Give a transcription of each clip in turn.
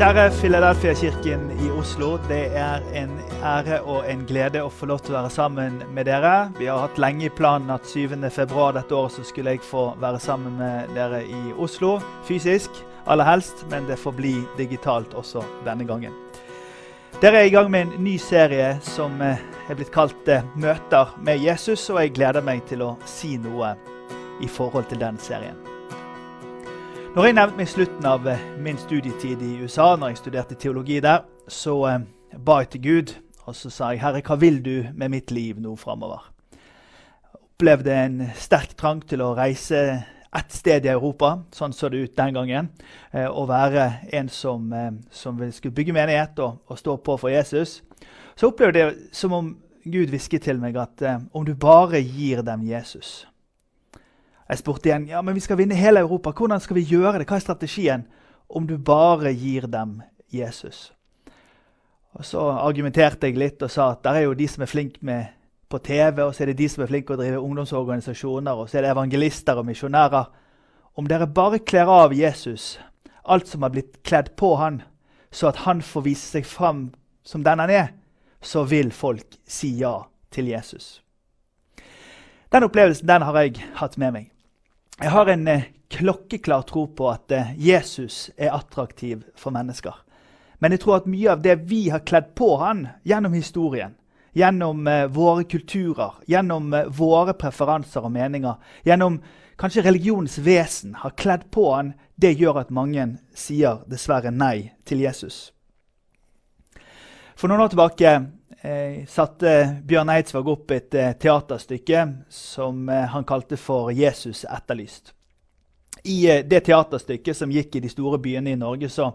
Kjære Filadelfia-kirken i Oslo. Det er en ære og en glede å få lov til å være sammen med dere. Vi har hatt lenge i planen at 7. februar dette året så skulle jeg få være sammen med dere i Oslo fysisk, aller helst, men det får bli digitalt også denne gangen. Dere er i gang med en ny serie som eh, er blitt kalt eh, 'Møter med Jesus', og jeg gleder meg til å si noe i forhold til den serien. Når jeg nevnte meg slutten av eh, min studietid i USA, når jeg studerte teologi der, så eh, ba jeg til Gud og så sa jeg, 'Herre, hva vil du med mitt liv nå framover?' Opplevde en sterk trang til å reise ett sted i Europa, sånn så det ut den gangen. Eh, å være en som, som skulle bygge menighet og, og, stå på for Jesus. Så opplevde jeg som om Gud hvisket til meg at om du bare gir dem Jesus jeg spurte igjen ja, men vi skal vinne hele Europa. Hvordan skal vi gjøre det? Hva er strategien? Om du bare gir dem Jesus. Og Så argumenterte jeg litt og sa at det er jo de som er flinke med på TV, og så er det de som er flinke å drive ungdomsorganisasjoner, og så er det evangelister og misjonærer. Om dere bare kler av Jesus, alt som har blitt kledd på han, så at han får vise seg fram som den han er, så vil folk si ja til Jesus. Den opplevelsen den har jeg hatt med meg. Jeg har en eh, klokkeklar tro på at eh, Jesus er attraktiv for mennesker. Men jeg tror at mye av det vi har kledd på han gjennom historien, gjennom eh, våre kulturer, gjennom våre preferanser og meninger, gjennom kanskje religionens vesen, har kledd på han, det gjør at mange sier dessverre nei til Jesus. For noen år tilbake eh, satte Bjørn Eidsvåg opp et eh, teaterstykke som eh, han kalte for 'Jesus etterlyst'. I eh, det teaterstykket som gikk i de store byene i Norge, så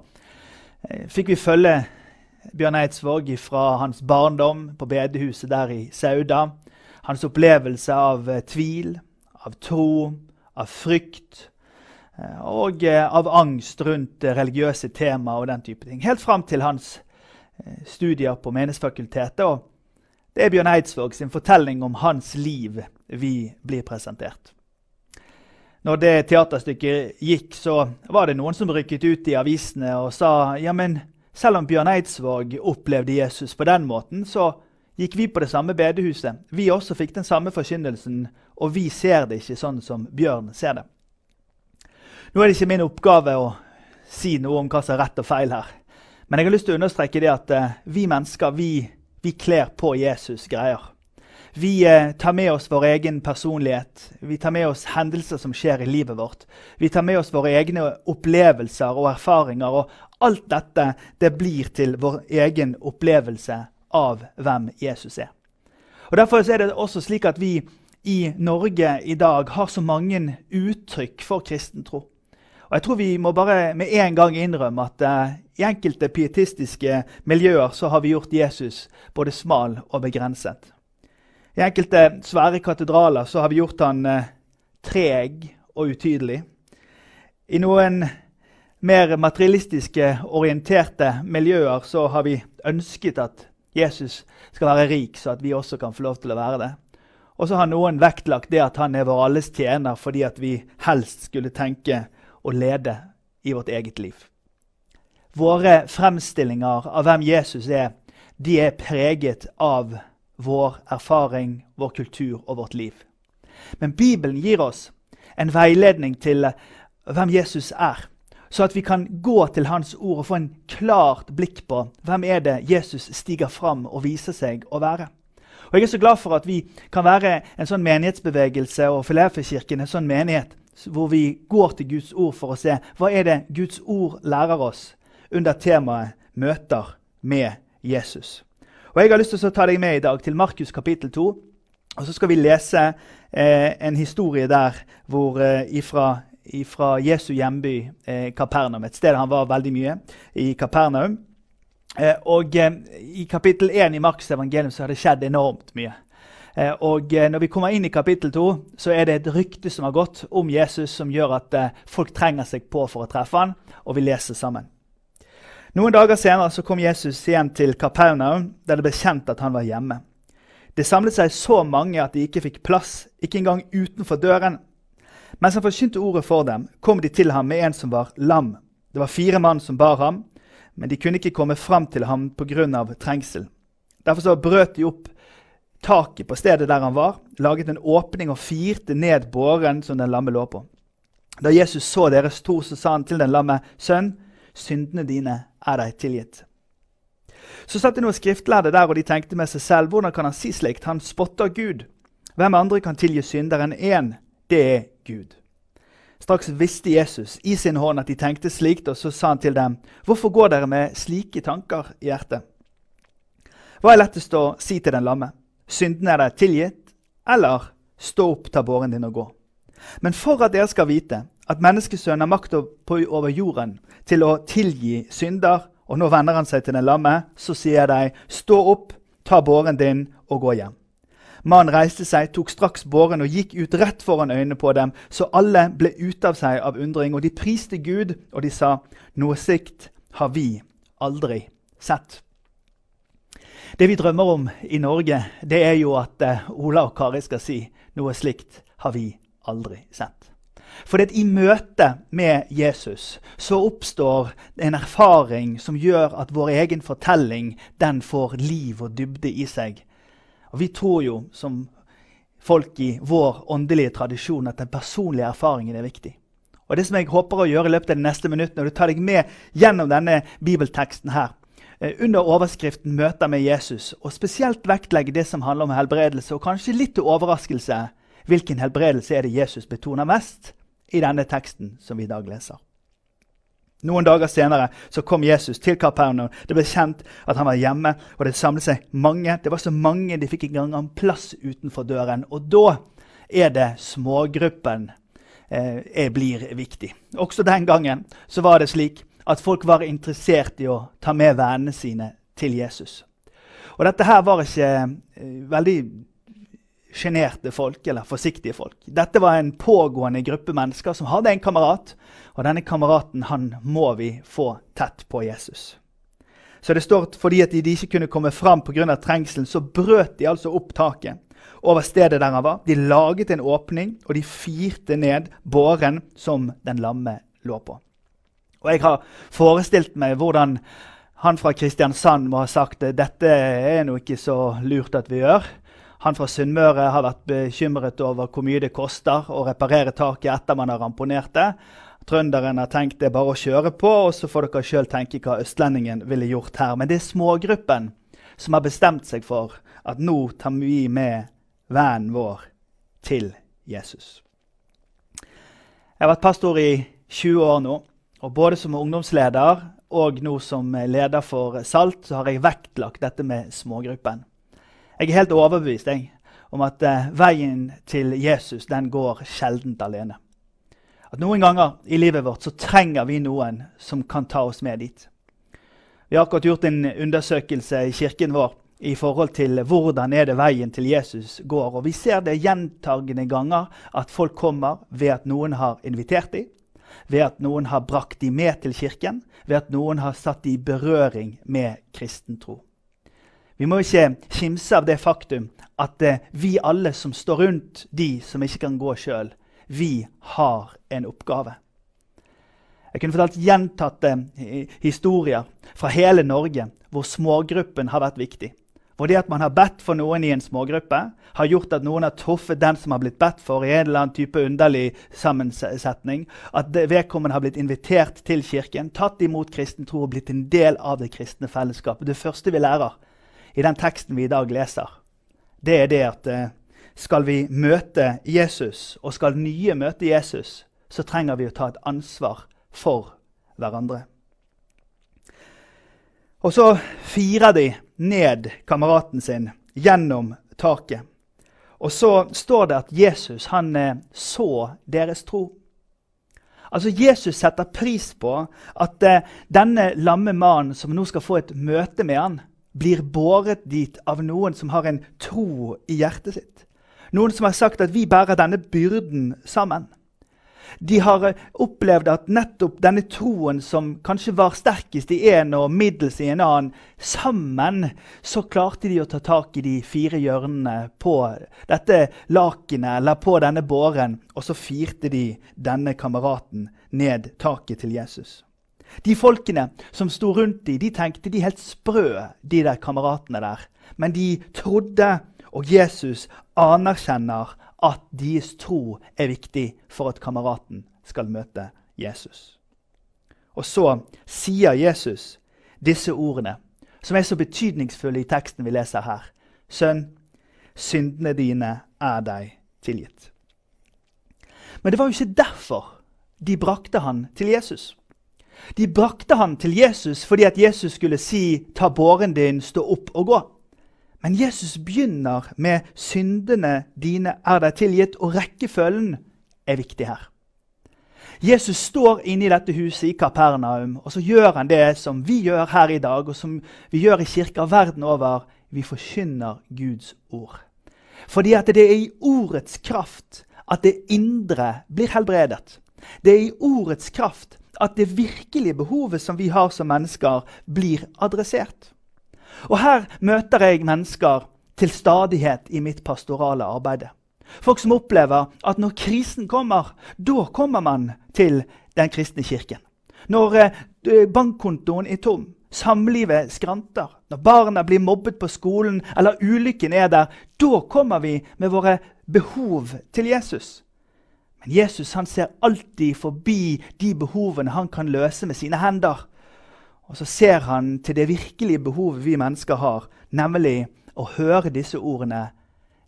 fikk vi følge Bjørn Eidsvåg fra hans barndom på bedehuset der i Sauda. Hans opplevelse av tvil, av tro, av frykt og av angst rundt religiøse tema og den type ting. Helt fram til hans studier på Menighetsfakultetet. og Det er Bjørn Eidsvåg sin fortelling om hans liv vi blir presentert. Når det teaterstykket gikk, så var det noen som rykket ut i avisene og sa ja, men selv om Bjørn Eidsvåg opplevde Jesus på den måten, så gikk vi på det samme bedehuset. Vi også fikk den samme forkynnelsen, og vi ser det ikke sånn som Bjørn ser det. Nå er det ikke min oppgave å si noe om hva som er rett og feil her. Men jeg har lyst til å understreke det at uh, vi mennesker vi, vi kler på Jesus greier. Vi uh, tar med oss vår egen personlighet. Vi tar med oss hendelser som skjer i livet vårt. Vi tar med oss våre egne opplevelser og erfaringer. Og alt dette det blir til vår egen opplevelse av hvem Jesus er. Og Derfor er det også slik at vi i Norge i dag har så mange uttrykk for kristen tro. Og jeg tror vi må bare med en gang innrømme at uh, i enkelte pietistiske miljøer så har vi gjort Jesus både smal og begrenset. I enkelte svære katedraler så har vi gjort han uh, treg og utydelig. I noen mer materialistiske orienterte miljøer så har vi ønsket at Jesus skal være rik, så at vi også kan få lov til å være det. Og så har noen vektlagt det at han er vår alles tjener fordi at vi helst skulle tenke og lede i vårt eget liv. Våre fremstillinger av hvem Jesus er, de er preget av vår erfaring, vår kultur og vårt liv. Men Bibelen gir oss en veiledning til hvem Jesus er, så at vi kan gå til Hans ord og få en klart blikk på hvem er det Jesus stiger fram og viser seg å være. Og Jeg er så glad for at vi kan være en sånn menighetsbevegelse og Filadelfia-kirken en sånn menighet hvor vi går til Guds ord for å se hva er det Guds ord lærer oss under temaet 'Møter med Jesus'. Og Jeg har lyst til å ta deg med i dag til Markus kapittel 2. Og så skal vi lese eh, en historie der hvor, eh, ifra, ifra, Jesu hjemby eh, Kapernaum. Et sted han var veldig mye, i Kapernaum. Eh, og eh, I kapittel 1 i Markus evangelium så har det skjedd enormt mye. Eh, og eh, Når vi kommer inn i kapittel 2, så er det et rykte som har gått om Jesus, som gjør at eh, folk trenger seg på for å treffe han, og vi leser sammen. Noen dager senere så kom Jesus igjen til Kapernaum, der det ble kjent at han var hjemme. Det samlet seg så mange at de ikke fikk plass, ikke engang utenfor døren. Mens han forkynte ordet for dem, kom de til ham med en som var lam. Det var fire mann som bar ham, Men de kunne ikke komme fram til ham pga. trengsel. Derfor så brøt de opp taket på stedet der han var, laget en åpning og firte ned båren som den lamme lå på. Da Jesus så deres to, så sa han til den lamme, 'Sønn, syndene dine er deg tilgitt.' Så satt det noen skriftlærde der, og de tenkte med seg selv, 'Hvordan kan han si slikt? Han spotter Gud.' Hvem andre kan tilgi synder enn én? Det er Gud. Straks visste Jesus i sin hånd at de tenkte slikt, og så sa han til dem, 'Hvorfor går dere med slike tanker i hjertet?' Hva er lettest å si til den lamme? Synden er deg tilgitt, eller stå opp, ta båren din og gå. Men for at dere skal vite at menneskesønnen har makt over jorden til å tilgi synder, og nå vender han seg til den lamme, så sier deg, stå opp, ta båren din og gå hjem. Mannen reiste seg, tok straks båren og gikk ut rett foran øynene på dem, så alle ble ute av seg av undring, og de priste Gud, og de sa, noe sikt har vi aldri sett. Det vi drømmer om i Norge, det er jo at uh, Ola og Kari skal si noe slikt har vi aldri sett. For i møte med Jesus så oppstår en erfaring som gjør at vår egen fortelling den får liv og dybde i seg. Og Vi tror jo som folk i vår åndelige tradisjon at den personlige erfaringen er viktig. Og Det som jeg håper å gjøre i løpet av de neste minuttene, og du tar deg med gjennom denne bibelteksten her, Eh, under overskriften 'Møter med Jesus', og spesielt vektlegge det som handler om helbredelse, og kanskje litt til overraskelse hvilken helbredelse er det Jesus betoner mest i denne teksten som vi i dag leser. Noen dager senere så kom Jesus til Kapernaum. Det ble kjent at han var hjemme, og det samlet seg mange. Det var så mange de fikk ikke engang plass utenfor døren. Og da er det smågruppen eh, blir viktig. Også den gangen så var det slik at folk var interessert i å ta med vennene sine til Jesus. Og dette her var ikke eh, veldig sjenerte folk eller forsiktige folk. Dette var en pågående gruppe mennesker som hadde en kamerat, og denne kameraten han må vi få tett på Jesus. Så det står fordi at de ikke kunne komme fram pga. trengselen, så brøt de altså opp taket over stedet der han var. De laget en åpning, og de firte ned båren som den lamme lå på. Og jeg har forestilt meg hvordan han fra Kristiansand må ha sagt dette er nå ikke så lurt at vi gjør. Han fra Sunnmøre har vært bekymret over hvor mye det koster å reparere taket etter man har ramponert det. Trønderen har tenkt det er bare å kjøre på, og så får dere sjøl tenke hva østlendingen ville gjort her. Men det er smågruppen som har bestemt seg for at nå tar vi med vennen vår til Jesus. Jeg har vært pastor i 20 år nå. Og Både som ungdomsleder og nå som leder for SALT så har jeg vektlagt dette med smågruppen. Jeg er helt overbevist jeg, om at uh, veien til Jesus den går sjeldent alene. At Noen ganger i livet vårt så trenger vi noen som kan ta oss med dit. Vi har akkurat gjort en undersøkelse i kirken vår i forhold til hvordan er det veien til Jesus går. Og Vi ser det gjentagende ganger at folk kommer ved at noen har invitert dem ved at noen har brakt de med til kirken, ved at noen har satt de i berøring med kristen tro. Vi må ikke kimse av det faktum at eh, vi alle som står rundt de som ikke kan gå sjøl, vi har en oppgave. Jeg kunne fortalt gjentatte eh, historier fra hele Norge hvor smågruppen har vært viktig. Og at man har bedt for noen i en smågruppe, har gjort at noen har truffet den som har blitt bedt for, i en eller annen type underlig sammensetning. At vedkommende har blitt invitert til kirken, tatt imot kristen tro og blitt en del av det kristne fellesskapet. Det første vi lærer i den teksten vi i dag leser, det er det at eh, skal vi møte Jesus, og skal nye møte Jesus, så trenger vi å ta et ansvar for hverandre. Og så firer de ned kameraten sin gjennom taket. Og så står det at Jesus han eh, så deres tro. Altså Jesus setter pris på at eh, denne lamme mannen som nå skal få et møte med han, blir båret dit av noen som har en tro i hjertet sitt. Noen som har sagt at vi bærer denne byrden sammen. De har eh, opplevd at nettopp denne troen som kanskje var sterkest i en og middels i en annen, sammen så klarte de å ta tak i de fire hjørnene på dette lakenet eller på denne båren, og så firte de denne kameraten ned taket til Jesus. De folkene som sto rundt dem, de tenkte de helt sprø, de der kameratene der. Men de trodde, og Jesus anerkjenner at deres tro er viktig for at kameraten skal møte Jesus. Og så sier Jesus disse ordene, som er så betydningsfulle i teksten vi leser her. Sønn, syndene dine er deg tilgitt. Men det var jo ikke derfor de brakte han til Jesus. De brakte han til Jesus fordi at Jesus skulle si 'ta båren din, stå opp og gå'. Men Jesus begynner med 'syndene dine er deg tilgitt', og rekkefølgen er viktig her. Jesus står inne i dette huset i Kapernaum, og så gjør han det som vi gjør her i dag, og som vi gjør i kirker verden over. Vi forkynner Guds ord. Fordi at det er i ordets kraft at det indre blir helbredet. Det er i ordets kraft at det virkelige behovet som vi har som mennesker, blir adressert. Og her møter jeg mennesker til stadighet i mitt pastorale arbeid. Folk som opplever at når krisen kommer, da kommer man til den kristne kirken. Når eh, bankkontoen er tom, samlivet skranter, når barna blir mobbet på skolen eller ulykken er der, da kommer vi med våre behov til Jesus. Men Jesus han ser alltid forbi de behovene han kan løse med sine hender. Og så ser han til det virkelige behovet vi mennesker har, nemlig å høre disse ordene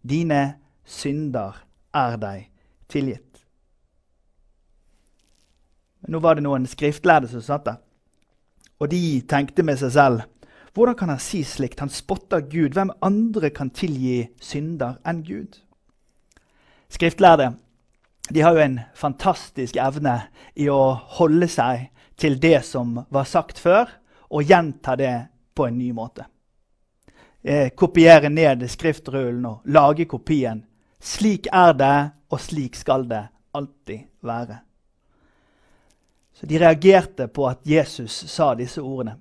Dine synder er deg tilgitt. Nå var det noen skriftlærde som satt der. Og de tenkte med seg selv hvordan kan han si slikt? Han spotter Gud. Hvem andre kan tilgi synder enn Gud? Skriftlærde de har jo en fantastisk evne i å holde seg til det som var sagt før, og gjenta det på en ny måte. Eh, kopiere ned skriftrullen og lage kopien. Slik er det, og slik skal det alltid være. Så De reagerte på at Jesus sa disse ordene.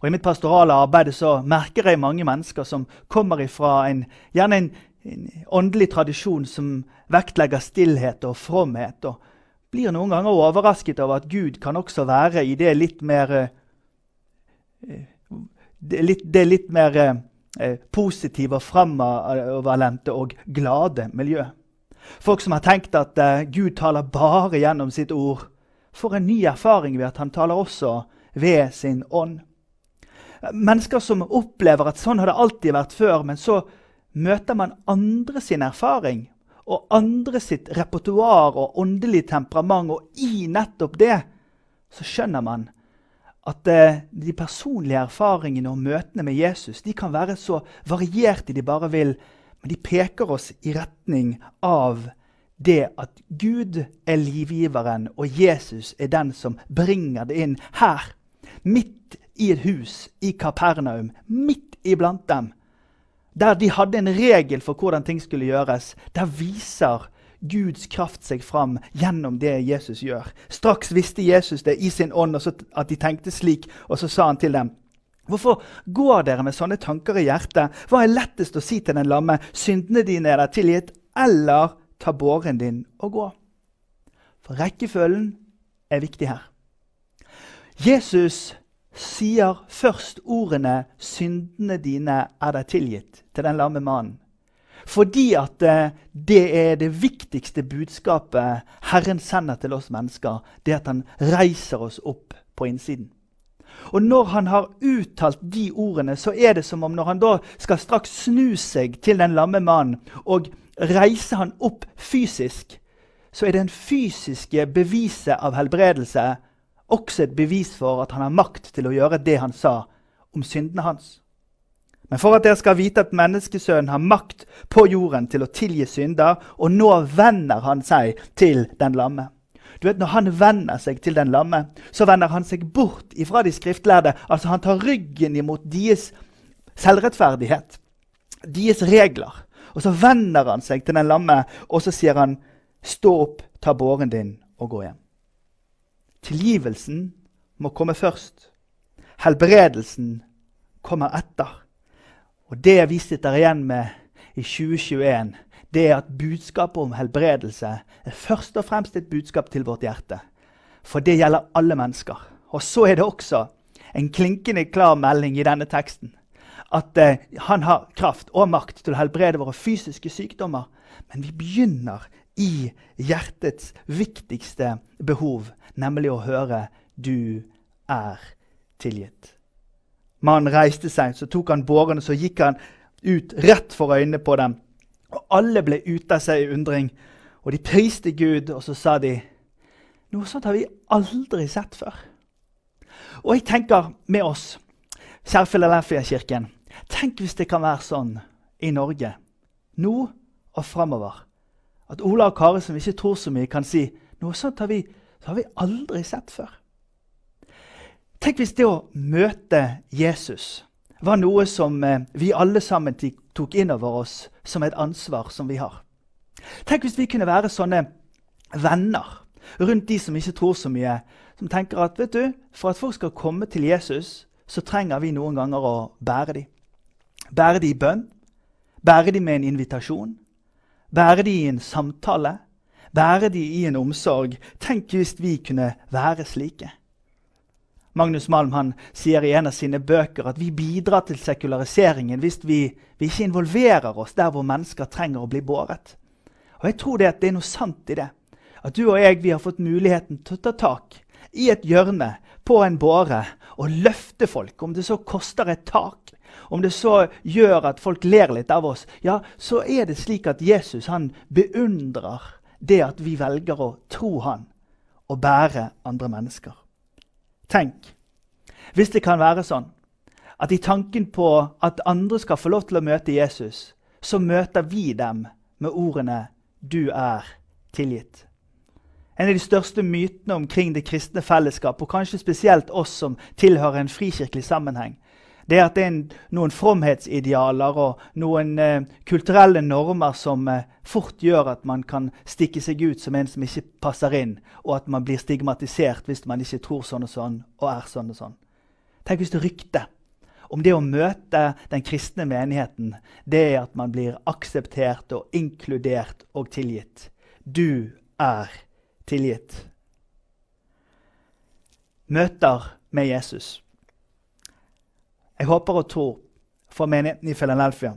Og I mitt pastorale arbeid så merker jeg mange mennesker som kommer ifra en, en, en åndelig tradisjon som vektlegger stillhet og fromhet. og blir noen ganger overrasket over at Gud kan også være i det litt mer eh, eh, det litt, det litt mer eh, positive og framoverlente og glade miljø. Folk som har tenkt at Gud taler bare gjennom sitt ord, får en ny erfaring ved at han taler også ved sin ånd. Mennesker som opplever at sånn har det alltid vært før, men så møter man andre sin erfaring og andre sitt repertoar og åndelig temperament, og i nettopp det så skjønner man at eh, de personlige erfaringene og møtene med Jesus de kan være så varierte de bare vil, men de peker oss i retning av det at Gud er livgiveren, og Jesus er den som bringer det inn her. Midt i et hus i Kapernaum, midt iblant dem der de hadde en regel for hvordan ting skulle gjøres, der viser Guds kraft seg fram gjennom det Jesus gjør. Straks visste Jesus det i sin ånd, at de tenkte slik, og så sa han til dem Hvorfor går dere med sånne tanker i hjertet? Hva er lettest å si til den lamme? Syndene dine er deg tilgitt, eller ta båren din og gå? For rekkefølgen er viktig her. Jesus sier først ordene 'syndene dine er deg tilgitt' til den lamme mannen. Fordi at eh, det er det viktigste budskapet Herren sender til oss mennesker. Det at han reiser oss opp på innsiden. Og når han har uttalt de ordene, så er det som om når han da skal straks snu seg til den lamme mannen og reise han opp fysisk, så er det en fysiske beviset av helbredelse også et bevis for at han har makt til å gjøre det han sa om syndene hans. Men for at dere skal vite at menneskesønnen har makt på jorden til å tilgi synder, og nå vender han seg til den lamme. Du vet, Når han vender seg til den lamme, så vender han seg bort ifra de skriftlærde. Altså Han tar ryggen imot deres selvrettferdighet, deres regler. Og så vender han seg til den lamme, og så sier han, 'Stå opp, ta båren din og gå hjem'. Tilgivelsen må komme først. Helbredelsen kommer etter. Og Det vi sitter igjen med i 2021, det er at budskapet om helbredelse er først og fremst et budskap til vårt hjerte. For det gjelder alle mennesker. Og så er det også en klinkende klar melding i denne teksten. At eh, han har kraft og makt til å helbrede våre fysiske sykdommer. Men vi begynner i hjertets viktigste behov, nemlig å høre 'du er tilgitt'. Mannen reiste seg, så tok han båren og så gikk han ut rett for øynene på dem. Og alle ble ute av seg i undring, og de priste Gud, og så sa de noe sånt har vi aldri sett før. Og jeg tenker med oss, kjære Philadelphia-kirken, tenk hvis det kan være sånn i Norge nå og framover at Ola og Kari, som ikke tror så mye, kan si noe sånt har vi, har vi aldri sett før. Tenk hvis det å møte Jesus var noe som eh, vi alle sammen tok inn over oss som et ansvar som vi har. Tenk hvis vi kunne være sånne venner rundt de som ikke tror så mye, som tenker at vet du, for at folk skal komme til Jesus, så trenger vi noen ganger å bære dem. Bære dem i bønn, bære dem med en invitasjon, bære de i en samtale, bære de i en omsorg. Tenk hvis vi kunne være slike. Magnus Malm han sier i en av sine bøker at vi bidrar til sekulariseringen hvis vi, vi ikke involverer oss der hvor mennesker trenger å bli båret. Og jeg tror det, det er noe sant i det. At du og jeg vi har fått muligheten til å ta tak i et hjørne på en båre og løfte folk, om det så koster et tak, om det så gjør at folk ler litt av oss, ja, så er det slik at Jesus han beundrer det at vi velger å tro han og bære andre mennesker. Tenk hvis det kan være sånn at i tanken på at andre skal få lov til å møte Jesus, så møter vi dem med ordene 'Du er tilgitt'. En av de største mytene omkring det kristne fellesskap, og kanskje spesielt oss som tilhører en frikirkelig sammenheng, det er at det er noen fromhetsidealer og noen eh, kulturelle normer som eh, fort gjør at man kan stikke seg ut som en som ikke passer inn, og at man blir stigmatisert hvis man ikke tror sånn og sånn og er sånn og sånn. Tenk hvis det ryktet om det å møte den kristne menigheten, det er at man blir akseptert og inkludert og tilgitt. Du er tilgitt. Møter med Jesus. Jeg håper og tror for menigheten i Philadelphia,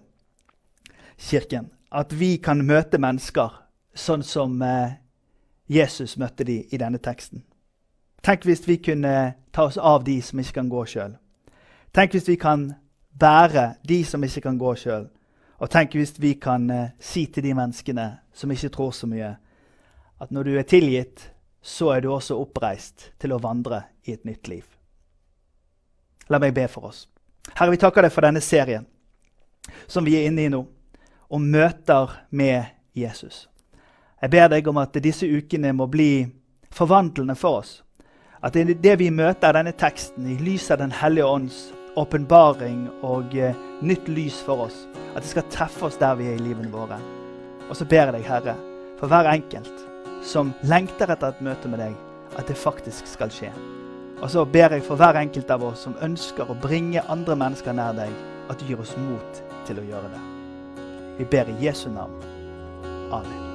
kirken, at vi kan møte mennesker sånn som eh, Jesus møtte dem i denne teksten. Tenk hvis vi kunne ta oss av de som ikke kan gå sjøl. Tenk hvis vi kan bære de som ikke kan gå sjøl. Og tenk hvis vi kan eh, si til de menneskene som ikke tror så mye, at når du er tilgitt, så er du også oppreist til å vandre i et nytt liv. La meg be for oss. Herre, vi takker deg for denne serien som vi er inne i nå, om møter med Jesus. Jeg ber deg om at disse ukene må bli forvandlende for oss. At det vi møter denne teksten i lys av Den hellige ånds åpenbaring og eh, nytt lys for oss, at det skal treffe oss der vi er i livene våre. Og så ber jeg deg, Herre, for hver enkelt som lengter etter et møte med deg, at det faktisk skal skje. Og så ber jeg for hver enkelt av oss som ønsker å bringe andre mennesker nær deg, at du gir oss mot til å gjøre det. Vi ber i Jesu navn. Amen.